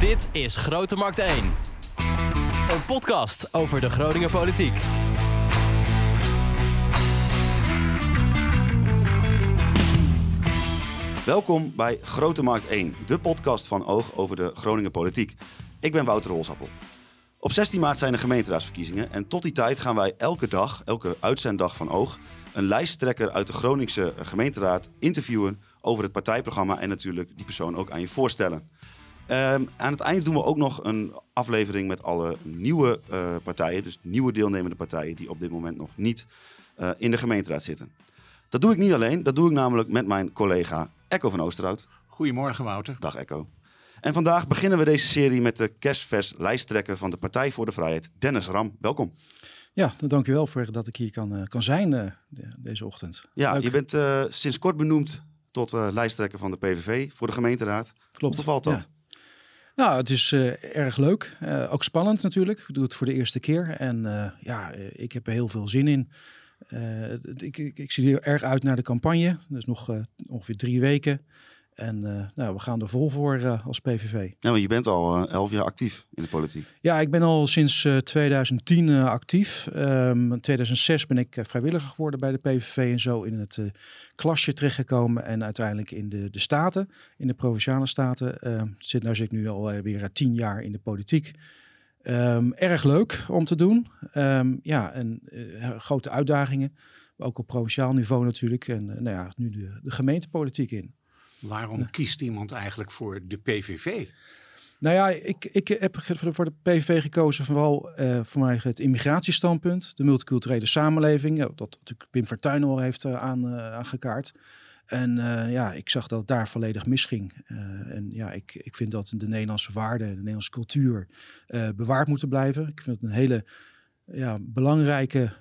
Dit is Grote Markt 1. Een podcast over de Groninger politiek. Welkom bij Grote Markt 1, de podcast van Oog over de Groninger politiek. Ik ben Wouter Rolsappel. Op 16 maart zijn de gemeenteraadsverkiezingen en tot die tijd gaan wij elke dag, elke uitzenddag van Oog, een lijsttrekker uit de Groningse gemeenteraad interviewen over het partijprogramma en natuurlijk die persoon ook aan je voorstellen. Ehm, aan het eind doen we ook nog een aflevering met alle nieuwe eh, partijen, dus nieuwe deelnemende partijen die op dit moment nog niet eh, in de gemeenteraad zitten. Dat doe ik niet alleen, dat doe ik namelijk met mijn collega Echo van Oosterhout. Goedemorgen Wouter. Dag Echo. En vandaag beginnen we deze serie met de kerstvers lijsttrekker van de Partij voor de Vrijheid, Dennis Ram. Welkom. Ja, dan dank u wel voor dat ik hier kan, uh, kan zijn uh, de, deze ochtend. Ja, Leuk. je bent uh, sinds kort benoemd tot lijsttrekker van de PVV voor de gemeenteraad. Klopt. Hoe valt dat? Ja. Nou, het is erg leuk. ook spannend natuurlijk. Ik doe het voor de eerste keer. En ja, ik heb er heel veel zin in. Ik, ik, ik, zie er erg uit naar de campagne. Dus nog ongeveer drie weken. En uh, nou, we gaan er vol voor uh, als PVV. Ja, maar je bent al uh, elf jaar actief in de politiek. Ja, ik ben al sinds 2010 actief. Um, in 2006 ben ik vrijwilliger geworden bij de PVV en zo in het klasje terechtgekomen. En uiteindelijk in de, de staten, in de provinciale staten. zit, nou zit ik nu alweer tien jaar in de politiek. Um, erg leuk om te doen. Um, ja, en grote uitdagingen. Ook op provinciaal niveau natuurlijk. En nou ja, nu de, de gemeentepolitiek in. Waarom kiest iemand eigenlijk voor de PVV? Nou ja, ik, ik heb voor de PVV gekozen vooral uh, voor mij het immigratiestandpunt, de multiculturele samenleving, dat natuurlijk Pim Fortuyn al heeft uh, aan, uh, aangekaart. En ja, ik zag dat het daar volledig misging. en ja, ik, ik vind dat de Nederlandse waarden, de Nederlandse cultuur bewaard moeten blijven. Ik vind het een hele ja, belangrijke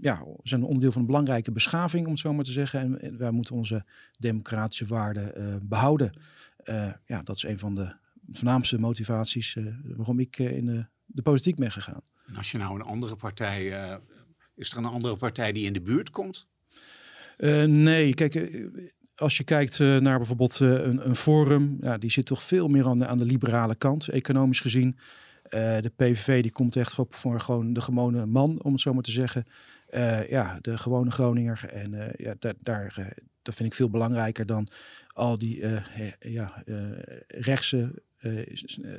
ja, zijn een onderdeel van een belangrijke beschaving, om het zo maar te zeggen. En, en wij moeten onze democratische waarden uh, behouden. Uh, ja, dat is een van de voornaamste motivaties uh, waarom ik in de, de, politiek ben gegaan. En als je nou een andere partij, is er een andere partij die in de buurt komt? nee, kijk, als je kijkt naar bijvoorbeeld een, een forum, ja, die zit toch veel meer aan de, aan de liberale kant, economisch gezien. De PVV die komt echt op voor gewoon de gewone man, om het zo maar te zeggen. Uh, ja, de gewone Groninger. En uh, ja, daar, daar dat vind ik veel belangrijker dan al die ja, rechtse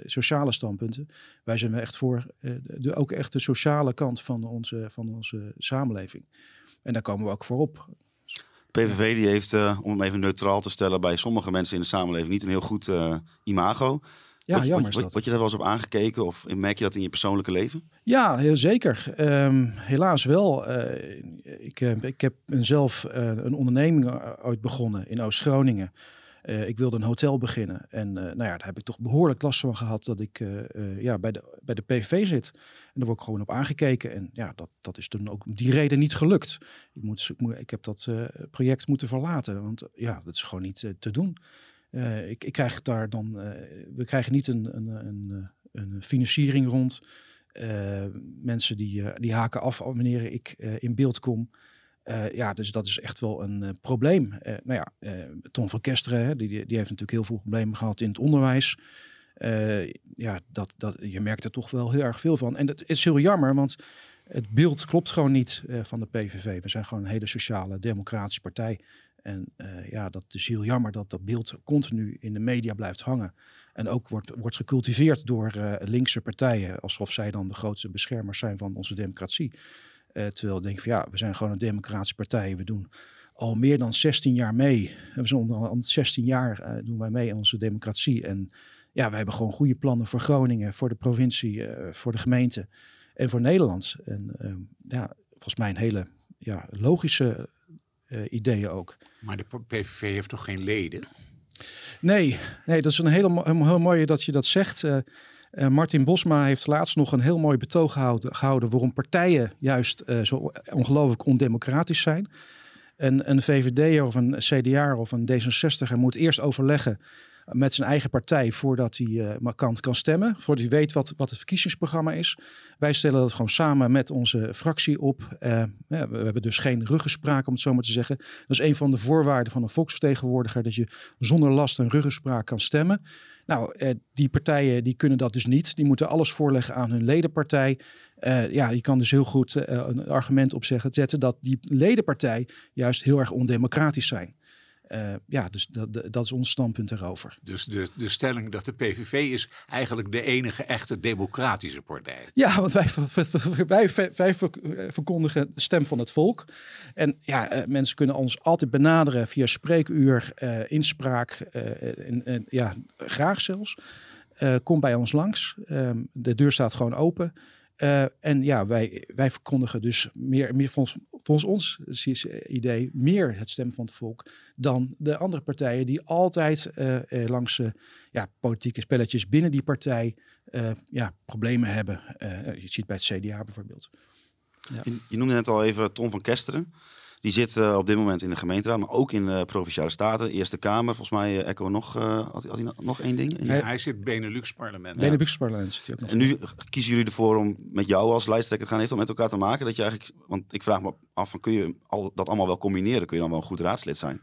sociale standpunten. Wij zijn echt voor de, ook echt de sociale kant van onze, van onze samenleving. En daar komen we ook voor op. PVV die heeft, om hem even neutraal te stellen, bij sommige mensen in de samenleving niet een heel goed imago. Ja, word, jammer word, je daar wel eens op aangekeken of merk je dat in je persoonlijke leven? Ja, heel zeker. Um, helaas wel. Uh, ik, uh, ik heb zelf uh, een onderneming ooit begonnen in Oost-Groningen. ik wilde een hotel beginnen. En nou ja, daar heb ik toch behoorlijk last van gehad dat ik ja, bij, de, bij de PV zit. En daar word ik gewoon op aangekeken. En ja, dat, dat is toen ook om die reden niet gelukt. Ik, moet, ik, moet, ik heb dat project moeten verlaten. Want ja, dat is gewoon niet te doen. Uh, ik, ik, krijg daar dan, uh, we krijgen niet een, een, een, een financiering rond. Mensen die, die haken af wanneer ik in beeld kom. ja, dus dat is echt wel een probleem. nou ja, Tom van Kesteren, hè, die, die heeft natuurlijk heel veel problemen gehad in het onderwijs. ja, dat, dat, je merkt er toch wel heel erg veel van. En dat is heel jammer, want het beeld klopt gewoon niet van de PVV. We zijn gewoon een hele sociale, democratische partij. En uh, ja, dat is heel jammer dat dat beeld continu in de media blijft hangen. En ook wordt, wordt gecultiveerd door uh, linkse partijen, alsof zij dan de grootste beschermers zijn van onze democratie. Uh, terwijl ik denk van ja, we zijn gewoon een democratische partij. We doen al meer dan 16 jaar mee. We zijn al 16 jaar doen wij mee aan onze democratie. En ja, wij hebben gewoon goede plannen voor Groningen, voor de provincie, voor de gemeente en voor Nederland. En ja, volgens mij een hele ja, logische ideeën ook. Maar de PVV heeft toch geen leden? Nee, nee dat is een hele, heel, heel mooie dat je dat zegt. Uh, Martin Bosma heeft laatst nog een heel mooi betoog gehouden, gehouden waarom partijen juist zo ongelooflijk ondemocratisch zijn. En een VVD of een CDA of een D66 moet eerst overleggen met zijn eigen partij voordat hij uh, maar kan, kan stemmen. Voordat hij weet wat, wat het verkiezingsprogramma is. Wij stellen dat gewoon samen met onze fractie op. Uh, ja, we hebben dus geen ruggespraak, om het zo maar te zeggen. Dat is een van de voorwaarden van een volksvertegenwoordiger. Dat je zonder last en ruggespraak kan stemmen. Nou, eh, die partijen die kunnen dat dus niet. Die moeten alles voorleggen aan hun ledenpartij. Uh, ja, je kan dus heel goed een argument opzeggen, zetten dat die ledenpartij juist heel erg ondemocratisch zijn. Uh, ja, dus dat, dat is ons standpunt daarover. Dus de, de stelling dat de PVV is eigenlijk de enige echte democratische partij. Ja, want wij, wij, wij verkondigen de stem van het volk. En ja, uh, mensen kunnen ons altijd benaderen via spreekuur, uh, inspraak, en, en, ja, graag zelfs. kom bij ons langs. Ehm, de deur staat gewoon open. Uh, en ja, wij, wij verkondigen dus meer, meer volgens, volgens ons idee meer het stem van het volk dan de andere partijen die altijd uh, langs ja, politieke spelletjes binnen die partij ja, problemen hebben. je ziet bij het CDA bijvoorbeeld. Ja. Je, je, noemde net al even Tom van Kesteren. Die zit uh, op dit moment in de gemeenteraad, maar ook in de provinciale staten, Eerste Kamer. Volgens mij uh, Echo nog, had, had hij nog één ding? Nee, hij zit Benelux parlement. Benelux parlement zit hij ook nog. En nu kiezen jullie ervoor om met jou als lijsttrekker te gaan. Heeft dat met elkaar te maken? Dat je eigenlijk, want ik vraag me af, van, kun je al, dat allemaal wel combineren? Kun je dan wel een goed raadslid zijn?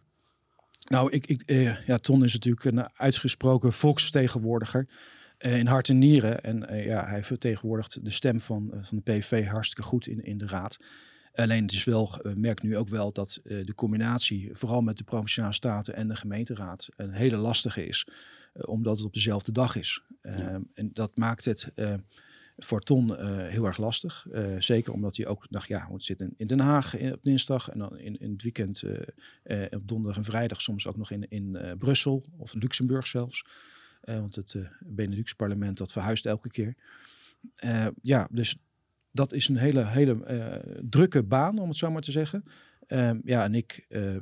Nou, ik, ik, ja, Ton is natuurlijk een uitgesproken volksvertegenwoordiger in hart en nieren. En ja, hij vertegenwoordigt de stem van, van de PV hartstikke goed in, in de raad. Alleen het is wel, uh, merk nu ook wel dat uh, de combinatie, vooral met de provinciale staten en de gemeenteraad, een hele lastige is. Uh, omdat het op dezelfde dag is. Ja. Ehm, en dat maakt het voor Ton heel erg lastig. zeker omdat hij ook dacht, ja, moet zitten in Den Haag in, op dinsdag en dan in, in het weekend op donderdag en vrijdag soms ook nog in, in Brussel of Luxemburg zelfs. want het Benelux parlement dat verhuist elke keer. ja, dus dat is een hele, hele uh, drukke baan, om het zo maar te zeggen. Uh, ja, en ik uh,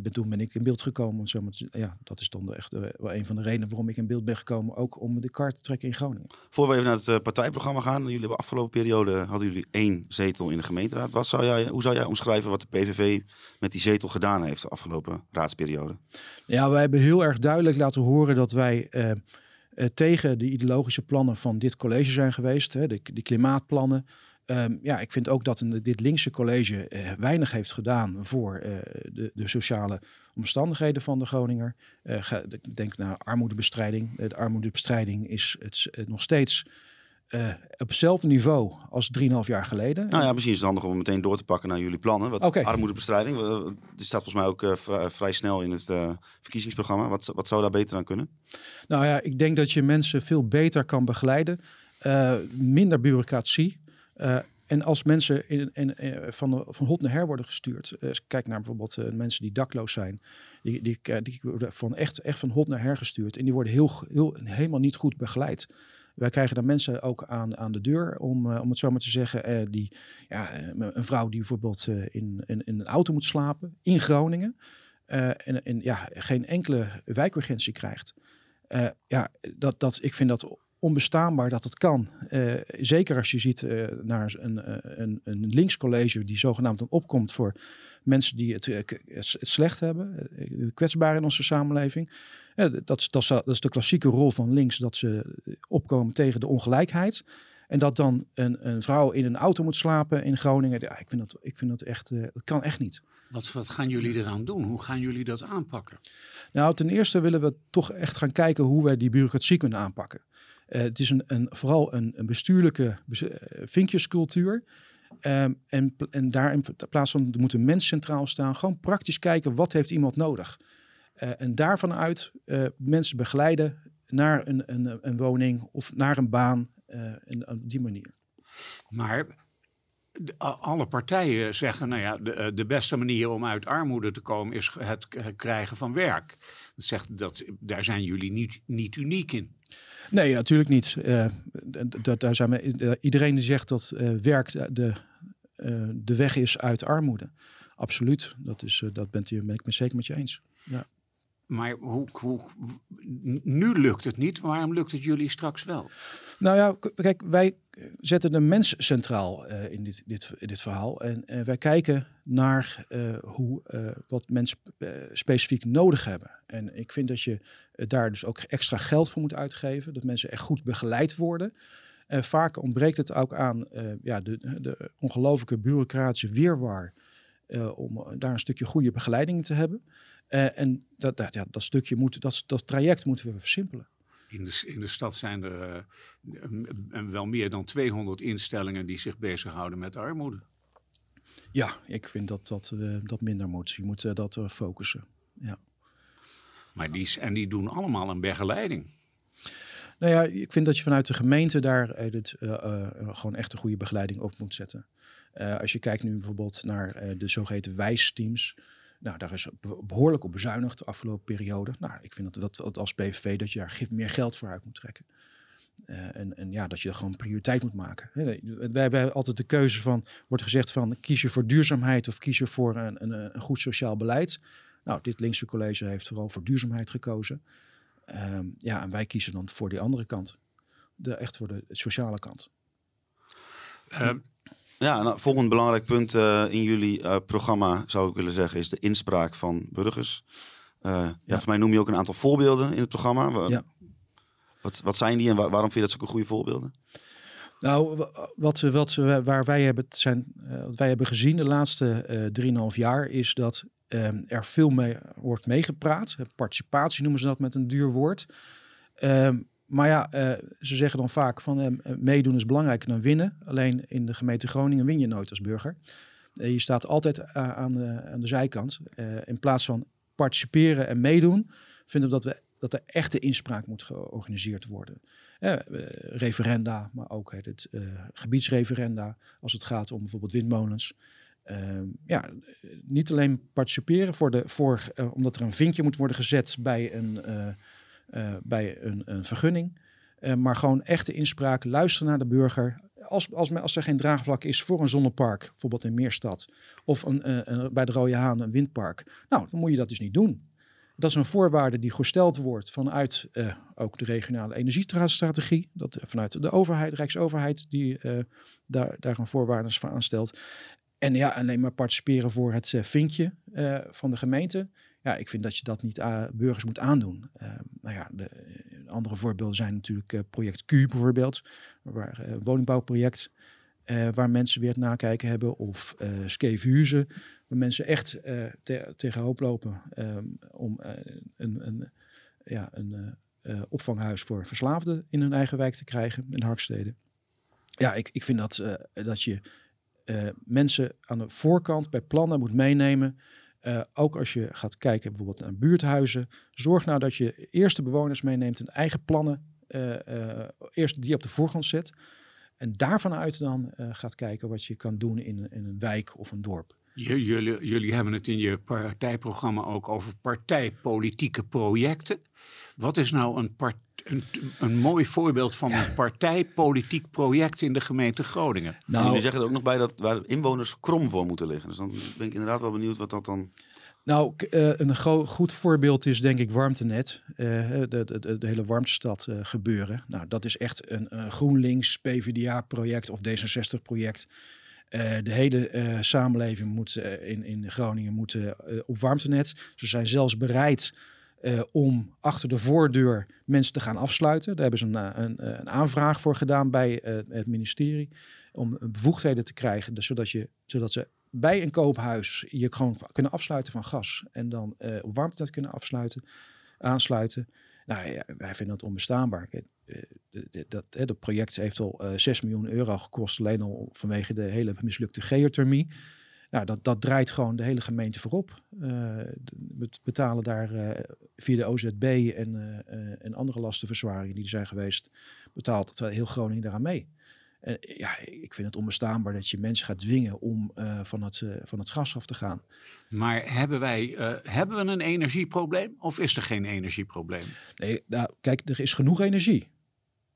ben, toen ben ik in beeld gekomen. Om zo maar te, ja, dat is dan echt wel een van de redenen waarom ik in beeld ben gekomen. Ook om de kaart te trekken in Groningen. Voor we even naar het partijprogramma gaan. Jullie hebben afgelopen periode hadden jullie één zetel in de gemeenteraad. Wat zou jij, hoe zou jij omschrijven wat de PVV met die zetel gedaan heeft de afgelopen raadsperiode? Ja, wij hebben heel erg duidelijk laten horen dat wij uh, tegen de ideologische plannen van dit college zijn geweest. Hè, de, klimaatplannen. Um, ja, ik vind ook dat dit linkse college uh, weinig heeft gedaan voor uh, de, de, sociale omstandigheden van de Groninger. ik denk naar armoedebestrijding. de armoedebestrijding is het, nog steeds uh, op hetzelfde niveau als 3,5 jaar geleden. Nou ja, misschien is het handig om meteen door te pakken naar jullie plannen. Wat okay. armoedebestrijding, die staat volgens mij ook uh, vrij, vrij, snel in het uh, verkiezingsprogramma. Wat, wat zou daar beter aan kunnen? Nou ja, ik denk dat je mensen veel beter kan begeleiden. minder bureaucratie. en als mensen in, in, in, van, van hot naar her worden gestuurd. kijk naar bijvoorbeeld mensen die dakloos zijn. Die, die, die worden van echt, echt van hot naar her gestuurd. En die worden heel, heel, helemaal niet goed begeleid. Wij krijgen dan mensen ook aan, aan de deur, om, uh, om het zo maar te zeggen. Uh, die, ja, eh, een vrouw die bijvoorbeeld in, in, in, een auto moet slapen in Groningen. en, en ja, geen enkele wijkurgentie krijgt. ja, dat, dat, ik vind dat onbestaanbaar dat het kan. zeker als je ziet naar een, een, een linkscollege die zogenaamd dan opkomt voor mensen die het, het slecht hebben, kwetsbaar in onze samenleving. Dat, dat, dat, is de klassieke rol van links, dat ze opkomen tegen de ongelijkheid. En dat dan een, een vrouw in een auto moet slapen in Groningen. Ja, ik vind dat, ik vind dat echt, dat kan echt niet. Wat, wat gaan jullie eraan doen? Hoe gaan jullie dat aanpakken? Nou, ten eerste willen we toch echt gaan kijken hoe wij die bureaucratie kunnen aanpakken. Uh, het is een, een, vooral een, een bestuurlijke uh, vinkjescultuur. Um, en, en daar in plaats van moet een mens centraal staan, gewoon praktisch kijken wat heeft iemand nodig. Uh, en daarvan uit mensen begeleiden naar een, een, een, woning of naar een baan in, op die manier. Maar alle partijen zeggen, nou ja, de, de, beste manier om uit armoede te komen is het krijgen van werk. Dat zegt, dat, daar zijn jullie niet, niet uniek in. Nee, natuurlijk niet. dat, daar zijn we, iedereen die zegt dat werk de, de weg is uit armoede. Absoluut. Dat, is, dat bent ben ik me zeker met je eens. Ja. Maar hoe, hoe, nu lukt het niet. Waarom lukt het jullie straks wel? Nou ja, kijk, wij zetten de mens centraal uh, in, dit, dit, dit verhaal. En uh, wij kijken naar uh, hoe, wat mensen specifiek nodig hebben. En ik vind dat je daar dus ook extra geld voor moet uitgeven. Dat mensen echt goed begeleid worden. En vaak ontbreekt het ook aan ja, de, de ongelooflijke bureaucratische weerwaar. om daar een stukje goede begeleiding te hebben. En dat, dat, ja, dat stukje moet, dat, dat traject moeten we versimpelen. In de, in de stad zijn er uh, wel meer dan 200 instellingen die zich bezighouden met armoede. Ja, ik vind dat dat, uh, dat minder moet. Je moet uh, dat focussen. Ja. Maar die, en die doen allemaal een begeleiding. Nou ja, ik vind dat je vanuit de gemeente daar gewoon echt een goede begeleiding op moet zetten. als je kijkt nu bijvoorbeeld naar de zogeheten wijsteams. Nou, daar is behoorlijk op bezuinigd de afgelopen periode. Nou, ik vind dat, dat als PVV dat je daar meer geld voor uit moet trekken. Uh, en, en, ja, dat je gewoon prioriteit moet maken. Wij hebben altijd de keuze van, wordt gezegd van kies je voor duurzaamheid of kies je voor een, een, een goed sociaal beleid. Nou, dit linkse college heeft vooral voor duurzaamheid gekozen. Uh, ja, en wij kiezen dan voor die andere kant. De, echt voor de sociale kant. Uh, ja, nou, volgend belangrijk punt uh, in jullie uh, programma zou ik willen zeggen is de inspraak van burgers. Uh, ja. ja, voor mij noem je ook een aantal voorbeelden in het programma. Ja. Wat, wat zijn die en waar, waarom vind je dat zulke goede voorbeelden? Nou, wat, wat, waar wij hebben, zijn, wat wij hebben gezien de laatste 3,5 jaar is dat er veel mee wordt meegepraat. Participatie noemen ze dat met een duur woord. Ehm, maar ja, uh, ze zeggen dan vaak van uh, meedoen is belangrijker dan winnen. Alleen in de gemeente Groningen win je nooit als burger. Je staat altijd aan de, aan, de, zijkant. in plaats van participeren en meedoen, vinden we dat, we dat er echte inspraak moet georganiseerd worden. referenda, maar ook het gebiedsreferenda als het gaat om bijvoorbeeld windmolens. Ja, niet alleen participeren voor de, voor, omdat er een vinkje moet worden gezet bij een bij een, een vergunning. Uh, maar gewoon echte inspraak, luisteren naar de burger. Als, als, als er geen draagvlak is voor een zonnepark, bijvoorbeeld in Meerstad, of een, uh, een, bij de Rode Haan een windpark, nou, dan moet je dat dus niet doen. Dat is een voorwaarde die gesteld wordt vanuit ook de regionale energiestrategie. Dat vanuit de overheid, Rijksoverheid, die daar, daar een voorwaarde van aanstelt. En ja, alleen maar participeren voor het vinkje van de gemeente ja, ik vind dat je dat niet aan burgers moet aandoen. Uh, nou ja, de, eh, andere voorbeelden zijn natuurlijk uh, project Q bijvoorbeeld, waar uh, woningbouwproject, waar mensen weer het nakijken hebben, of uh, Skeefhuizen, waar mensen echt te, tegen hoop lopen um, om een, een, ja, een opvanghuis voor verslaafden in hun eigen wijk te krijgen, in Harkstede. Ja, ik, ik vind dat, dat je mensen aan de voorkant bij plannen moet meenemen. Uh, ook als je gaat kijken bijvoorbeeld naar buurthuizen, zorg nou dat je eerst de bewoners meeneemt en eigen plannen, uh, uh, eerst die op de voorgrond zet. En daarvan uit dan gaat kijken wat je kan doen in, in een wijk of een dorp. Jullie, jullie hebben het in je partijprogramma ook over partijpolitieke projecten. Wat is nou een, part, een, een mooi voorbeeld van een partijpolitiek project in de gemeente Groningen? Nou, jullie zeggen er ook nog bij dat waar inwoners krom voor moeten liggen. Dus dan ben ik inderdaad wel benieuwd wat dat dan... Nou, uh, een goed voorbeeld is denk ik warmtenet. Uh, de, de, de, hele warmtestad uh, gebeuren. Nou, dat is echt een, een GroenLinks PvdA-project of D66-project. De hele samenleving moet in, in Groningen moet, op warmtenet. Ze zijn zelfs bereid om achter de voordeur mensen te gaan afsluiten. Daar hebben ze een, eh, een, eh, een aanvraag voor gedaan bij het ministerie. Om bevoegdheden te krijgen, dus zodat, je, zodat ze bij een koophuis je gewoon kunnen afsluiten van gas. En dan op warmte kunnen afsluiten, aansluiten. Nou wij vinden dat onbestaanbaar. Dat, dat, project heeft al 6 miljoen euro gekost, alleen al vanwege de hele mislukte geothermie. Nou, dat, dat draait gewoon de hele gemeente voorop. Uh, we betalen daar via de OZB en, en andere lastenverzwaringen die er zijn geweest, betaalt heel Groningen daaraan mee. En ja, ik vind het onbestaanbaar dat je mensen gaat dwingen om van, het, van het gas af te gaan. Maar hebben wij hebben we een energieprobleem of is er geen energieprobleem? Nee, nou, kijk, er is genoeg energie.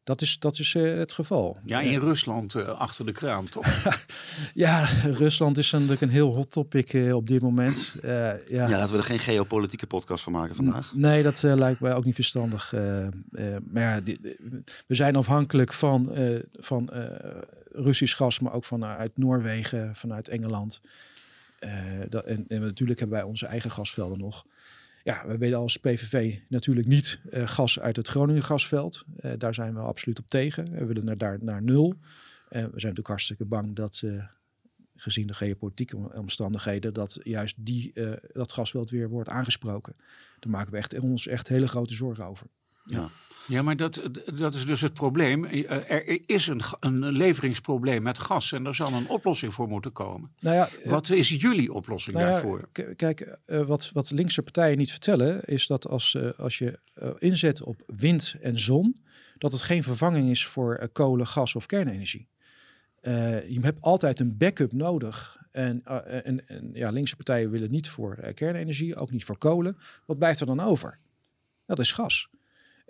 Dat is, dat is eh, het geval. Ja, in Rusland uh, achter de kraan, toch? ja, Rusland is natuurlijk een heel hot topic uh, op dit moment. ja. ja, laten we er geen geopolitieke podcast van maken vandaag. nee, dat lijkt mij ook niet verstandig. maar ja, die, we zijn afhankelijk van, van Russisch gas, maar ook vanuit Noorwegen, vanuit Engeland. Dat, en, en, natuurlijk hebben wij onze eigen gasvelden nog. Ja, we willen als PVV natuurlijk niet uh, gas uit het Groningen gasveld. Uh, daar zijn we absoluut op tegen. We willen naar, daar, naar nul. Uh, we zijn natuurlijk hartstikke bang dat, gezien de geopolitieke omstandigheden, dat juist die, dat gasveld weer wordt aangesproken. Daar maken we echt, ons echt hele grote zorgen over. Ja. Ja, maar dat, dat is dus het probleem. Er is een, een leveringsprobleem met gas en er zal een oplossing voor moeten komen. Nou ja, wat is jullie oplossing nou daarvoor? Kijk, wat, wat linkse partijen niet vertellen, is dat als, als je inzet op wind en zon, dat het geen vervanging is voor kolen, gas of kernenergie. je hebt altijd een backup nodig. En, en, en ja, linkse partijen willen niet voor kernenergie, ook niet voor kolen. Wat blijft er dan over? Dat is gas.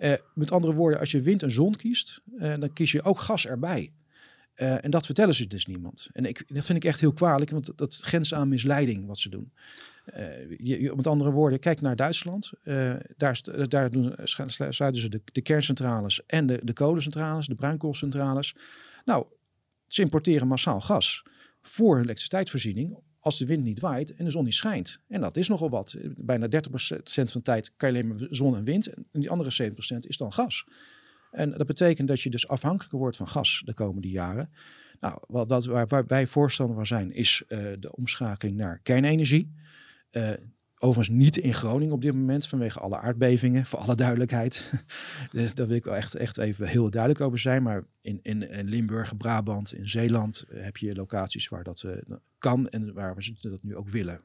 Uh, met andere woorden, als je wind en zon kiest, uh, dan kies je ook gas erbij. Uh, en dat vertellen ze dus niemand. En ik, dat vind ik echt heel kwalijk, want dat grenst aan misleiding wat ze doen. Je, met andere woorden, kijk naar Duitsland. daar, daar doen, sluiten ze de, de kerncentrales en de, de kolencentrales, de bruinkoolcentrales. Nou, ze importeren massaal gas voor elektriciteitsvoorziening als de wind niet waait en de zon niet schijnt. En dat is nogal wat. Bijna 30% van de tijd kan je alleen maar zon en wind. En die andere 70% is dan gas. En dat betekent dat je dus afhankelijker wordt van gas de komende jaren. Nou, wat, dat, waar, waar wij voorstander van zijn, is uh, de omschakeling naar kernenergie. Uh, Overigens niet in Groningen op dit moment vanwege alle aardbevingen, voor alle duidelijkheid. Dus daar wil ik wel echt, echt even heel duidelijk over zijn. Maar in, in, in Limburg, Brabant, in Zeeland eh, heb je locaties waar dat uh, kan en waar we dat nu ook willen.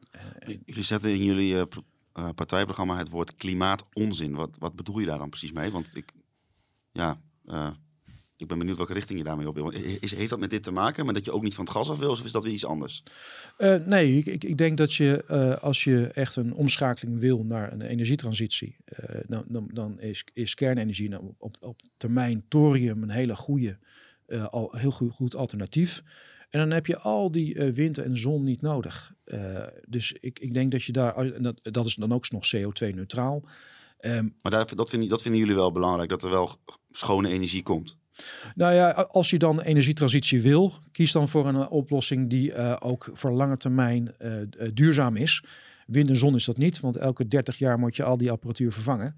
Uh, jullie zetten in jullie partijprogramma het woord klimaatonzin. Wat, wat bedoel je daar dan precies mee? Want ik, ja, ik ben benieuwd welke richting je daarmee op wil. Is, heeft dat met dit te maken, maar dat je ook niet van het gas af wil, of is dat weer iets anders? Uh, nee, ik, ik, denk dat je uh, als je echt een omschakeling wil naar een energietransitie, uh, dan, dan, dan, is, is kernenergie nou op, op termijn thorium een hele goede, al heel goed, goed, alternatief. En dan heb je al die wind en zon niet nodig. dus ik, ik denk dat je daar, dat, dat is dan ook nog CO2-neutraal. Um, maar daar, dat, vinden, dat vinden jullie wel belangrijk, dat er wel schone energie komt? Nou ja, als je dan energietransitie wil, kies dan voor een eh, oplossing die uh, ook voor lange termijn uh, duurzaam is. Wind en zon is dat niet, want elke 30 jaar moet je al die apparatuur vervangen.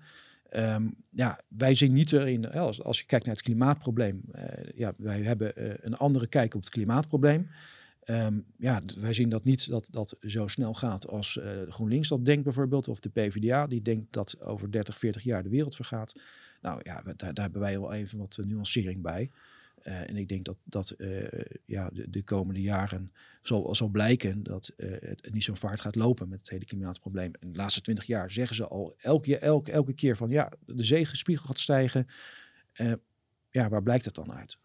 Um, ja, wij zien niet erin, als, als je kijkt naar het klimaatprobleem, ja, wij hebben een andere kijk op het klimaatprobleem. Um, ja, wij zien dat niet dat dat zo snel gaat als GroenLinks dat denkt bijvoorbeeld, of de PvdA, die denkt dat over 30, 40 jaar de wereld vergaat. Nou ja, daar, daar hebben wij wel even wat nuancering bij. Uh, en ik denk dat, dat uh, ja, de, de, komende jaren zal, zal blijken dat het niet zo vaart gaat lopen met het hele klimaatprobleem. In de laatste twintig jaar zeggen ze al elke, elke, elke keer van ja, de zeespiegel gaat stijgen. ja, waar blijkt het dan uit?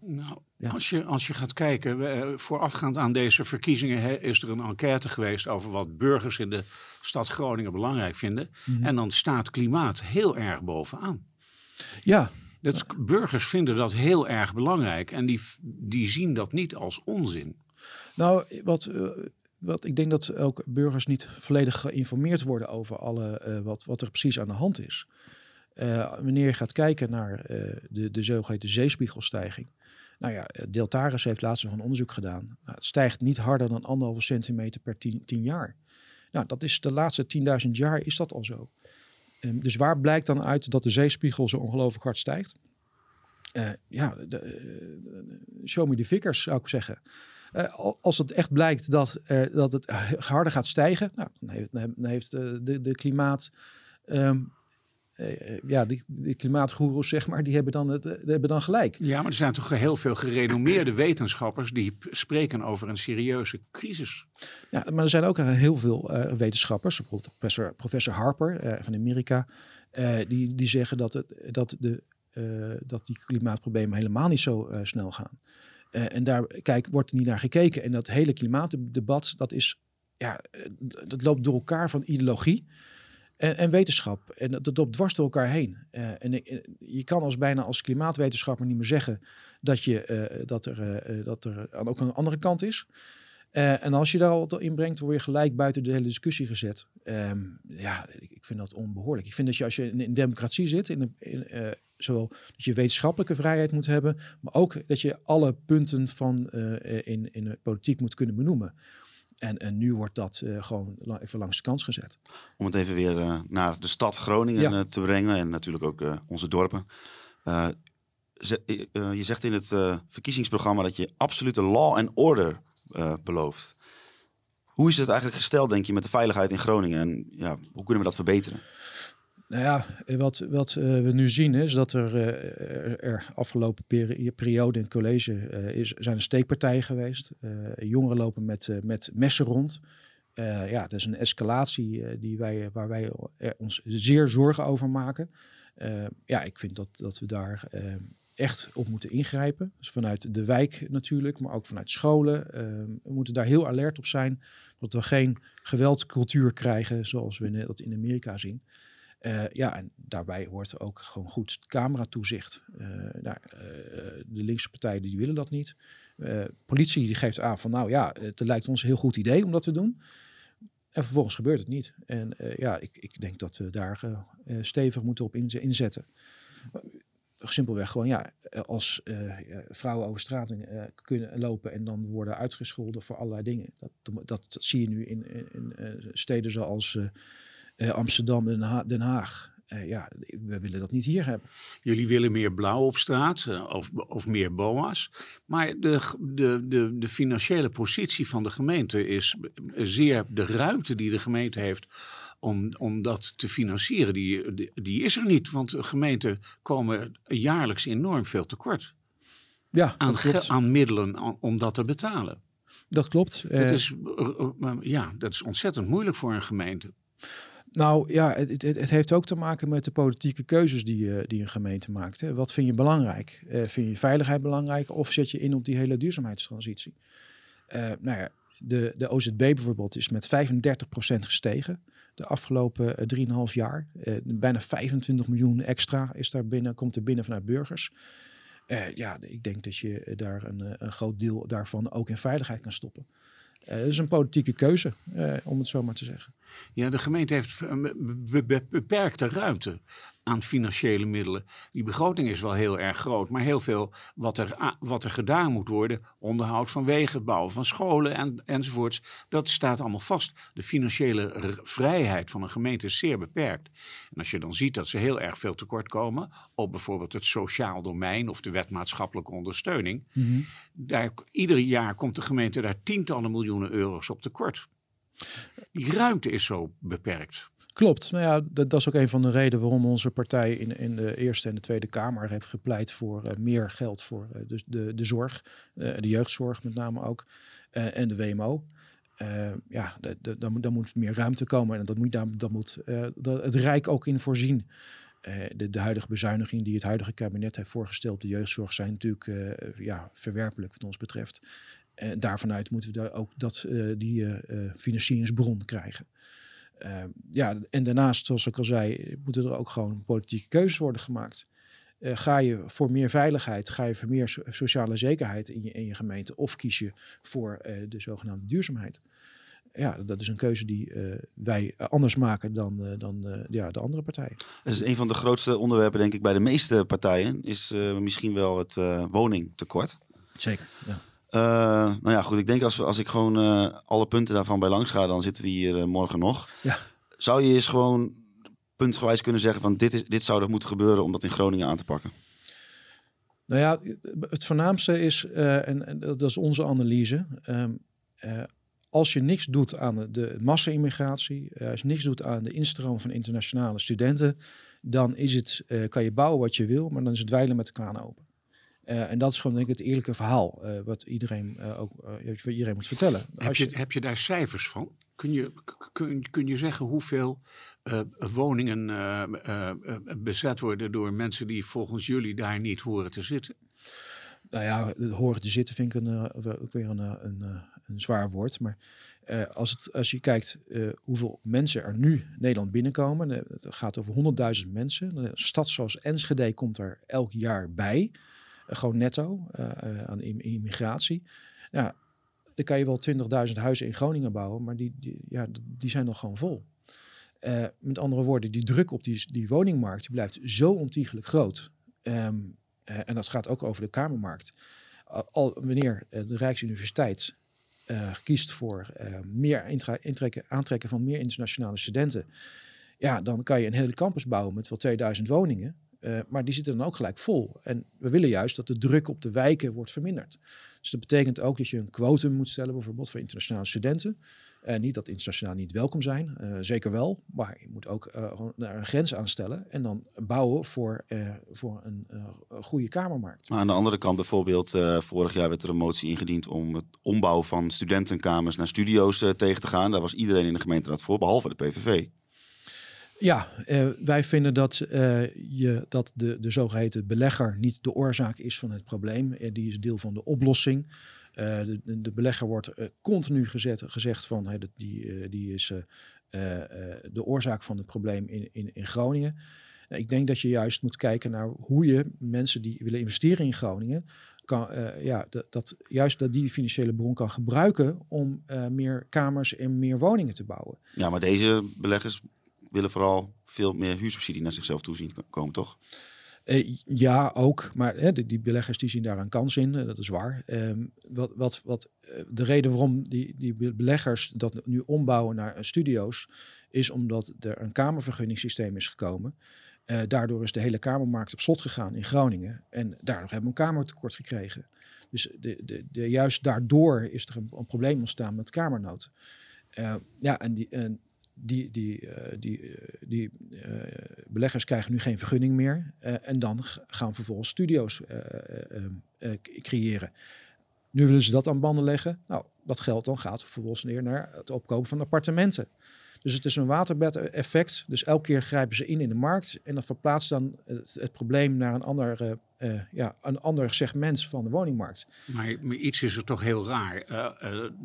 Nou, ja. als, je, als je gaat kijken, voorafgaand aan deze verkiezingen is er een enquête geweest over wat burgers in de stad Groningen belangrijk vinden. Mhm. En dan staat klimaat heel erg bovenaan. Ja. Dat, burgers vinden dat heel erg belangrijk en die, die zien dat niet als onzin. Nou, wat, uh, wat ik denk dat ook burgers niet volledig geïnformeerd worden over alle, uh, wat, wat er precies aan de hand is. Wanneer je gaat kijken naar uh, de, de zogeheten zeespiegelstijging. Nou ja, Deltaris heeft laatst nog een onderzoek gedaan. Nou, het stijgt niet harder dan anderhalve centimeter per tien, tien jaar. Nou, dat is de laatste 10.000 jaar is dat al zo. Um, dus waar blijkt dan uit dat de zeespiegel zo ongelooflijk hard stijgt? Uh, ja, de, show me the figures zou ik zeggen. Als het echt blijkt dat, dat het harder gaat stijgen, nou, dan heeft, dan heeft de, de klimaat uh, ja, die, die klimaatgoeroes, zeg maar, die hebben, dan het, uh, hebben dan gelijk. Ja, maar er zijn toch heel veel gerenommeerde wetenschappers die spreken over een serieuze crisis. Ja, maar er zijn ook heel veel uh, wetenschappers, bijvoorbeeld professor, professor Harper van Amerika, die, die zeggen dat, het, dat, de, dat die klimaatproblemen helemaal niet zo snel gaan. en daar kijk, wordt niet naar gekeken. En dat hele klimaatdebat, dat is, ja, dat loopt door elkaar van ideologie. En, en wetenschap. En dat, loopt dwars door elkaar heen. Eh, en je kan als bijna als klimaatwetenschapper niet meer zeggen dat, je, eh, dat, er, eh, dat er ook een andere kant is. En als je daar al in brengt, word je gelijk buiten de hele discussie gezet. Ehm, ja, ik, vind dat onbehoorlijk. Ik vind dat je als je in democratie zit, in in, zowel dat je wetenschappelijke vrijheid moet hebben, maar ook dat je alle punten van in, in de politiek moet kunnen benoemen. En, en nu wordt dat eh, gewoon even langs de kant gezet. Om het even weer eh, naar de stad Groningen Ja. eh, te brengen en natuurlijk ook onze dorpen. Je zegt in het verkiezingsprogramma dat je absolute law and order belooft. Hoe is het eigenlijk gesteld, denk je, met de veiligheid in Groningen? En ja, hoe kunnen we dat verbeteren? Nou ja, wat, wat eh, we nu zien is dat er, eh, er- afgelopen peri- periode in het college eh, is, zijn steekpartijen geweest. Jongeren lopen met, met messen rond. Ja, dat is een escalatie die wij, waar wij ons zeer zorgen over maken. Ja, ik vind dat, dat we daar echt op moeten ingrijpen. Dus vanuit de wijk natuurlijk, maar ook vanuit scholen. Eh, we moeten daar heel alert op zijn dat we geen geweldscultuur krijgen zoals we dat in Amerika zien. Eh, ja, en daarbij hoort ook gewoon goed cameratoezicht. Eh, de linkse partijen die willen dat niet. Politie die geeft aan van nou ja, het lijkt ons een heel goed idee om dat te doen. En vervolgens gebeurt het niet. En ja, ik, ik denk dat we daar stevig moeten op inze- inzetten. Simpelweg gewoon ja, als vrouwen over straat kunnen lopen en dan worden uitgescholden voor allerlei dingen. Dat, dat, zie je nu in, in, in, steden zoals eh, Amsterdam en Den Haag. Eh, ja, we willen dat niet hier hebben. Jullie willen meer blauw op straat eh, of, of meer BOA's. Maar de, de, de, de financiële positie van de gemeente is zeer. De ruimte die de gemeente heeft om, om dat te financieren, die, die, die is er niet. Want gemeenten komen jaarlijks enorm veel tekort Ja, aan, middelen om dat te betalen. Dat klopt. Dat is, ja, dat is ontzettend moeilijk voor een gemeente. Nou ja, het, het, het heeft ook te maken met de politieke keuzes die, je- die een gemeente maakt. Hè. Wat vind je belangrijk? Eh, vind je veiligheid belangrijk of zet je in op die hele duurzaamheidstransitie? Eh, nou ja, de, de OZB bijvoorbeeld is met 35% gestegen de afgelopen eh, 3,5 jaar. Bijna 25 miljoen extra is daar binnen, komt er binnen vanuit burgers. Ja, ik denk dat je daar een, een groot deel daarvan ook in veiligheid kan stoppen. Dat is een politieke keuze, om het zo maar te zeggen. Ja, de gemeente heeft eh, be- be- beperkte ruimte aan financiële middelen. Die begroting is wel heel erg groot, maar heel veel wat er, wat er gedaan moet worden, onderhoud van wegen, bouwen van scholen en, enzovoorts, dat staat allemaal vast. De financiële vrijheid van een gemeente is zeer beperkt. En als je dan ziet dat ze heel erg veel tekort komen op bijvoorbeeld het sociaal domein of de wet maatschappelijke ondersteuning, daar, ieder jaar komt de gemeente daar tientallen miljoenen euro's op tekort. Die ruimte is zo beperkt. Klopt. Nou ja, dat, dat is ook een van de redenen waarom onze partij in, in de Eerste en de Tweede Kamer heeft gepleit voor eh, meer geld voor eh, dus de, de zorg, eh, de jeugdzorg met name ook, en de WMO. Ja, daar moet, moet meer ruimte komen en dat moet, daar, dat moet dat het Rijk ook in voorzien. De, de huidige bezuinigingen die het huidige kabinet heeft voorgesteld op de jeugdzorg zijn natuurlijk ja, verwerpelijk wat ons betreft. En daarvanuit moeten we daar ook dat, eh, die eh, eh, financieringsbron krijgen. Eh, ja, en daarnaast, zoals ik al zei, moeten er ook gewoon politieke keuzes worden gemaakt. Eh, ga je voor meer veiligheid, ga je voor meer so- sociale zekerheid in je, in je gemeente, of kies je voor eh, de zogenaamde duurzaamheid? Ja, dat is een keuze die eh, wij anders maken dan, eh, dan eh, ja, de andere partijen. Dat is een van de grootste onderwerpen, denk ik, bij de meeste partijen. Is eh, misschien wel het eh, woningtekort. Zeker. Ja. Eh, nou ja, goed. Ik denk als, we, als ik gewoon eh, alle punten daarvan bij langs ga, dan zitten we hier eh, morgen nog. Ja. Zou je eens gewoon puntgewijs kunnen zeggen van dit, is, dit zou er moeten gebeuren om dat in Groningen aan te pakken? Nou ja, het voornaamste is, en, en dat is onze analyse. ehm, eh, als je niks doet aan de, massa-immigratie, als je niks doet aan de instroom van internationale studenten, dan is het, kan je bouwen wat je wil, maar dan is het wijlen met de kraan open. Eh, en dat is gewoon denk ik het eerlijke verhaal eh, wat iedereen eh, ook wat iedereen moet vertellen. Heb je, heb je daar cijfers van? Kun je, kun, kun je zeggen hoeveel woningen bezet worden door mensen die volgens jullie daar niet horen te zitten? Nou ja, horen te zitten vind ik een, ook weer een, een, een zwaar woord. Maar Uh, als, het, als je kijkt uh, hoeveel mensen er nu Nederland binnenkomen, het gaat over 100.000 mensen. Een stad zoals Enschede komt er elk jaar bij, gewoon netto aan immigratie. Nou, dan kan je wel 20.000 huizen in Groningen bouwen, maar die, die, ja, die zijn nog gewoon vol. met andere woorden, die druk op die, die woningmarkt blijft zo ontiegelijk groot. Um, en dat gaat ook over de kamermarkt. Wanneer de Rijksuniversiteit kiest voor meer intrekken, aantrekken van meer internationale studenten, ja, dan kan je een hele campus bouwen met wel 2000 woningen. Uh, maar die zitten dan ook gelijk vol. En we willen juist dat de druk op de wijken wordt verminderd. Dus dat betekent ook dat je een quotum moet stellen, bijvoorbeeld voor internationale studenten. Uh, niet dat internationaal niet welkom zijn, uh, zeker wel. Maar je moet ook daar een grens aan stellen en dan bouwen voor, voor een goede kamermarkt. Maar aan de andere kant bijvoorbeeld, vorig jaar werd er een motie ingediend om het ombouw van studentenkamers naar studio's tegen te gaan. Daar was iedereen in de gemeenteraad voor, behalve de PVV. Ja, wij vinden dat, je, dat de, de zogeheten belegger niet de oorzaak is van het probleem. die is deel van de oplossing. Eh, de, de, belegger wordt eh, continu gezet, gezegd van hey, die, eh, die is de oorzaak van het probleem in, in, in Groningen. ik denk dat je juist moet kijken naar hoe je mensen die willen investeren in Groningen, kan, ja, dat, dat, juist dat die financiële bron kan gebruiken om meer kamers en meer woningen te bouwen. Ja, maar deze beleggers willen vooral veel meer huursubsidie naar zichzelf toe zien komen, toch? Uh, ja, ook. Maar hè, die, beleggers die zien daar een kans in. Uh, dat is waar. Um, wat, wat, wat, uh, de reden waarom die, die beleggers dat nu ombouwen naar studio's, is omdat er een kamervergunningssysteem is gekomen. daardoor is de hele kamermarkt op slot gegaan in Groningen. En daardoor hebben we een kamertekort gekregen. Dus de, de, de, juist daardoor is er een, een probleem ontstaan met kamernood. ja, en die, en die, die, uh, die, uh, die uh, beleggers krijgen nu geen vergunning meer. en dan gaan vervolgens studio's creëren. Nu willen ze dat aan banden leggen. Nou, dat geld dan gaat vervolgens neer naar het opkopen van appartementen. Dus het is een waterbed-effect. Dus elke keer grijpen ze in in de markt en dat verplaatst dan het, het probleem naar een ander, uh, ja, een ander segment van de woningmarkt. Maar, maar iets is er toch heel raar. Uh,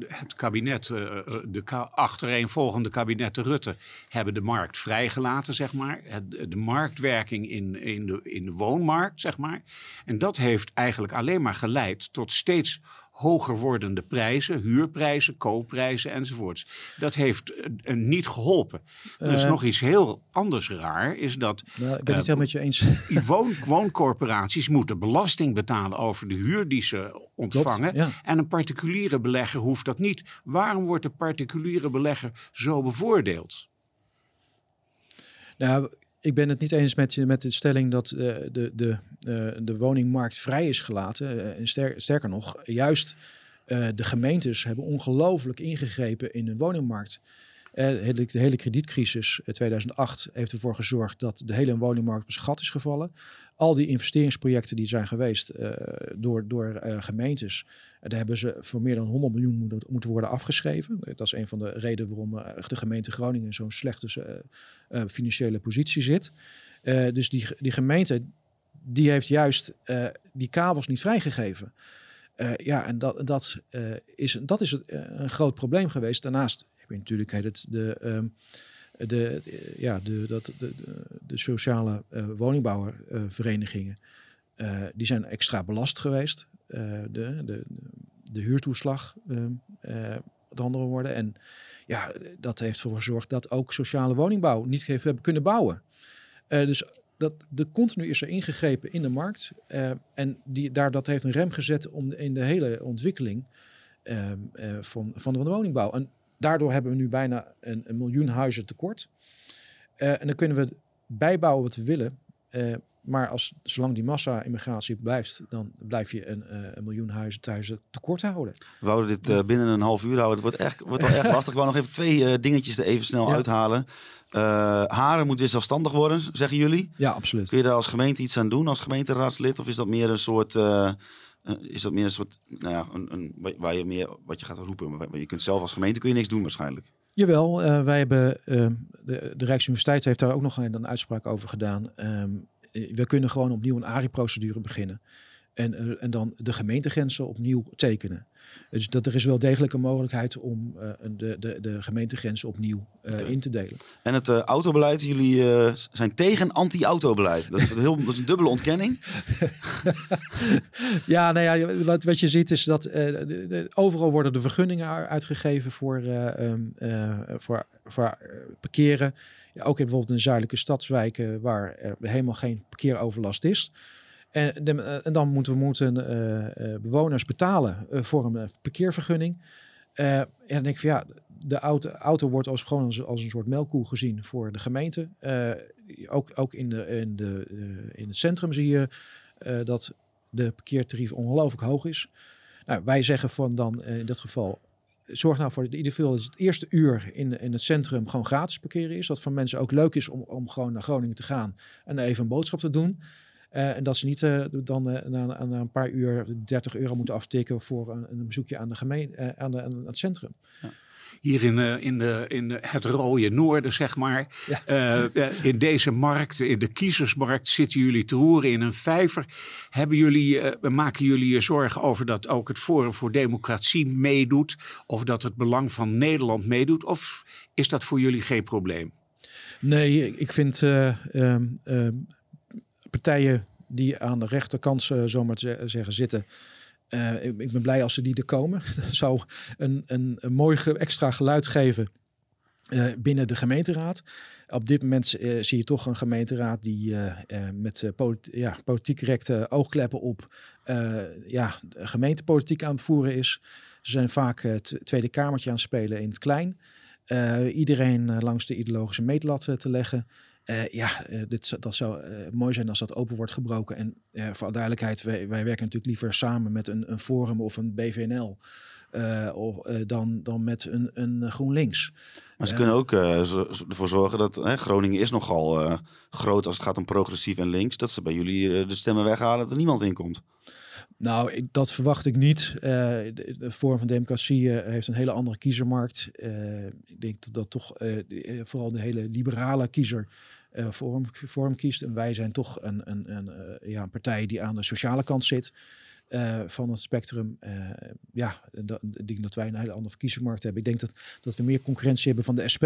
het kabinet, de ka achtereenvolgende kabinetten Rutte, hebben de markt vrijgelaten, zeg maar. Het, de marktwerking in, in, de, in de woonmarkt, zeg maar. En dat heeft eigenlijk alleen maar geleid tot steeds hoger wordende prijzen, huurprijzen, koopprijzen enzovoorts. Dat heeft uh, niet geholpen. Er is uh, nog iets heel anders raar, is dat... Nou, ik ben het uh, met je eens. Woon, wooncorporaties moeten belasting betalen over de huur die ze ontvangen. ja. En een particuliere belegger hoeft dat niet. Waarom wordt de particuliere belegger zo bevoordeeld? Nou, ik ben het niet eens met, je, met de stelling dat uh, de, de, uh, de woningmarkt vrij is gelaten. Uh, en ster, sterker nog, juist de gemeentes hebben ongelooflijk ingegrepen in de woningmarkt. De hele kredietcrisis 2008 heeft ervoor gezorgd dat de hele woningmarkt gat is gevallen. Al die investeringsprojecten die zijn geweest door, door gemeentes, daar hebben ze voor meer dan 100 miljoen moeten, worden afgeschreven. Dat is een van de redenen waarom de gemeente Groningen in zo'n slechte financiële positie zit. Dus die, die gemeente die heeft juist die kabels niet vrijgegeven. ja, en dat, dat, is, dat is een groot probleem geweest. Daarnaast heb natuurlijk het, de, um, de, ja, de, dat, de, de, sociale woningbouwerverenigingen. die zijn extra belast geweest. de, de, de huurtoeslag, ehm, met andere woorden. En ja, dat heeft ervoor gezorgd dat ook sociale woningbouw niet heeft hebben kunnen bouwen. Uh, dus dat, de continu is er ingegrepen in de markt. Uh, en die, daar, dat heeft een rem gezet om in de hele ontwikkeling uh, van, van de woningbouw. En daardoor hebben we nu bijna een, een miljoen huizen tekort. en dan kunnen we bijbouwen wat we willen. Maar als, zolang die massa-immigratie blijft, dan blijf je een, uh, een miljoen huizen thuis tekort houden. We houden dit uh, binnen een half uur houden. Het wordt, echt, wordt wel echt lastig. Ik wou nog even twee uh, dingetjes er even snel ja. uithalen. haren moet weer zelfstandig worden, zeggen jullie? Ja, absoluut. Kun je daar als gemeente iets aan doen, als gemeenteraadslid? Of is dat meer een soort... is dat meer een soort, nou ja, waar je meer wat je gaat roepen? Maar je kunt zelf als gemeente kun je niks doen waarschijnlijk. Jawel, wij hebben, de, de Rijksuniversiteit heeft daar ook nog een, een uitspraak over gedaan. Um, we kunnen gewoon opnieuw een ARI-procedure beginnen. En, eh, en dan de gemeentegrenzen opnieuw tekenen. Dus dat er is wel degelijk een mogelijkheid om eh, de, de, de gemeentegrenzen opnieuw eh, in te delen. En het autobeleid, jullie zijn tegen anti-autobeleid. Dat is, heel, dat is een dubbele ontkenning. Ja, nou ja, wat, wat je ziet is dat de- overal worden de vergunningen uitgegeven voor, eh, ehm, eh, voor, voor parkeren. Ja, ook in bijvoorbeeld in zuidelijke stadswijken waar er helemaal geen parkeeroverlast is. Eh, en dan moeten we moeten eh, eh, bewoners betalen voor een parkeervergunning. En dan denk ik van ja, de auto, auto wordt als gewoon als, een soort melkkoe gezien voor de gemeente. Ook ook in, de, in, de, in het centrum zie je dat de parkeertarief ongelooflijk hoog is. Nou, wij zeggen van dan in dat geval, zorg nou voor ieder geval dat het eerste uur in, in het centrum gewoon gratis parkeren is. Dat voor mensen ook leuk is om, om gewoon naar Groningen te gaan en even een boodschap te doen. Eh, en dat ze niet eh, dan eh, na, na een paar uur 30 euro moeten aftikken voor een, een bezoekje aan, de gemeen, eh, aan, de, aan het centrum. Hier in, in, de, in het rode noorden, zeg maar. Ja. In deze markt, in de kiezersmarkt, zitten jullie te roeren in een vijver. Hebben jullie, eh, maken jullie je zorgen over dat ook het Forum voor Democratie meedoet? Of dat het belang van Nederland meedoet? Of is dat voor jullie geen probleem? Nee, ik- vind eh, ehm, ehm, partijen die aan de rechterkant, eh, zomaar te ze- zeggen, zitten. eh, ik, ik ben blij als ze die er komen. Dat zou een, een, een mooi extra geluid geven eh, binnen de gemeenteraad. Op dit moment zie je toch een gemeenteraad die met polit- ja, politiek correcte oogkleppen op ja, gemeentepolitiek aan het voeren is. Ze zijn vaak het Tweede Kamertje aan het spelen in het klein. Iedereen langs de ideologische meetlat te leggen. Eh, ja, eh, dit, dat zou eh, mooi zijn als dat open wordt gebroken. En voor duidelijkheid, wij, wij werken natuurlijk liever samen met een, een Forum of een BVNL. of, dan, dan met een, een GroenLinks. Maar ze kunnen ook ervoor zorgen dat hè, Groningen is nogal groot als het gaat om progressief en links. Dat ze bij jullie de stemmen weghalen dat er niemand in komt. Nou, dat verwacht ik niet. De, de Forum van Democratie heeft een hele andere kiezermarkt. Ik denk dat dat toch vooral de hele liberale kiezer eh Forum, Forum kiest. En wij zijn toch een, een, een, eh, ja, een partij die aan de sociale kant zit eh, van het spectrum. Eh, ja, dat- ik denk dat wij een hele andere kiezermarkt hebben. Ik denk dat, dat we meer concurrentie hebben van de SP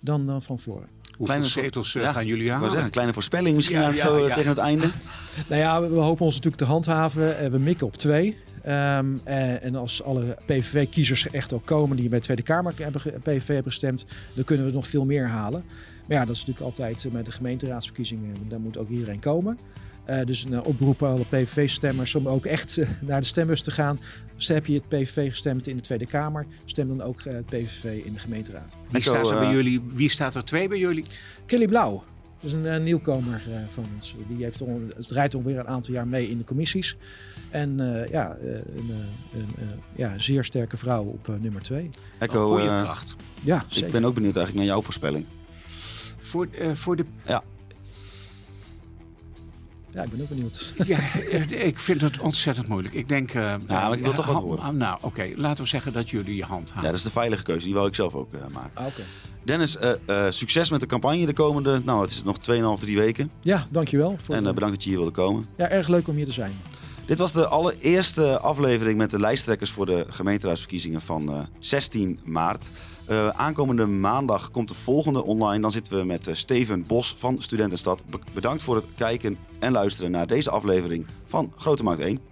dan, dan van Forum. Hoeveel Kleine- zetels Ja, gaan jullie aan? zeggen, een kleine voorspelling misschien Ja, eigenlijk ja, zo ja. tegen het einde. Nou ja, we, we hopen ons natuurlijk te handhaven. We mikken op twee. Ehm, eh, en als alle PVV-kiezers echt ook komen die bij de Tweede Kamer hebben, PVV hebben gestemd, dan kunnen we nog veel meer halen. Maar ja, dat is natuurlijk altijd eh, met de gemeenteraadsverkiezingen, daar moet ook iedereen komen. Eh, dus een eh, oproep aan alle PVV-stemmers om ook echt eh, naar de stembus te gaan. Dus heb je het PVV gestemd in de Tweede Kamer, stem dan ook het PVV in de gemeenteraad. Wie staat er bij jullie? Wie staat er twee bij jullie? Kelly Blauw. Dat is een nieuwkomer eh, van ons. Die heeft al, het draait alweer een aantal jaar mee in de commissies. En eh, ja, eh, een, eh, een eh, ja, zeer sterke vrouw op eh, nummer twee. Echo, goede kracht. Ja, zeker. ik ben ook benieuwd eigenlijk naar jouw voorspelling. Voor, eh, voor de Ja, ik ben ook benieuwd. Ja, eh, ik vind het ontzettend moeilijk. Ik denk. eh, maar ik wil toch wat horen. Nou, oké. Laten we zeggen dat jullie je hand Ja, houden. dat is de veilige keuze. Die wil ik zelf ook eh, maken. Ah, Oké. Dennis, eh, eh, succes met de campagne de komende, nou het is nog 2,5, 3 weken. Ja, dankjewel. Voor, En bedankt dat je hier wilde komen. ja, erg leuk om hier te zijn. Dit was de allereerste aflevering met de lijsttrekkers voor de gemeenteraadsverkiezingen van eh, 16 maart. Eh, aankomende maandag komt de volgende online. Dan zitten we met eh, Steven Bos van Studentenstad. Be- bedankt voor het kijken en luisteren naar deze aflevering van Grote Markt 1.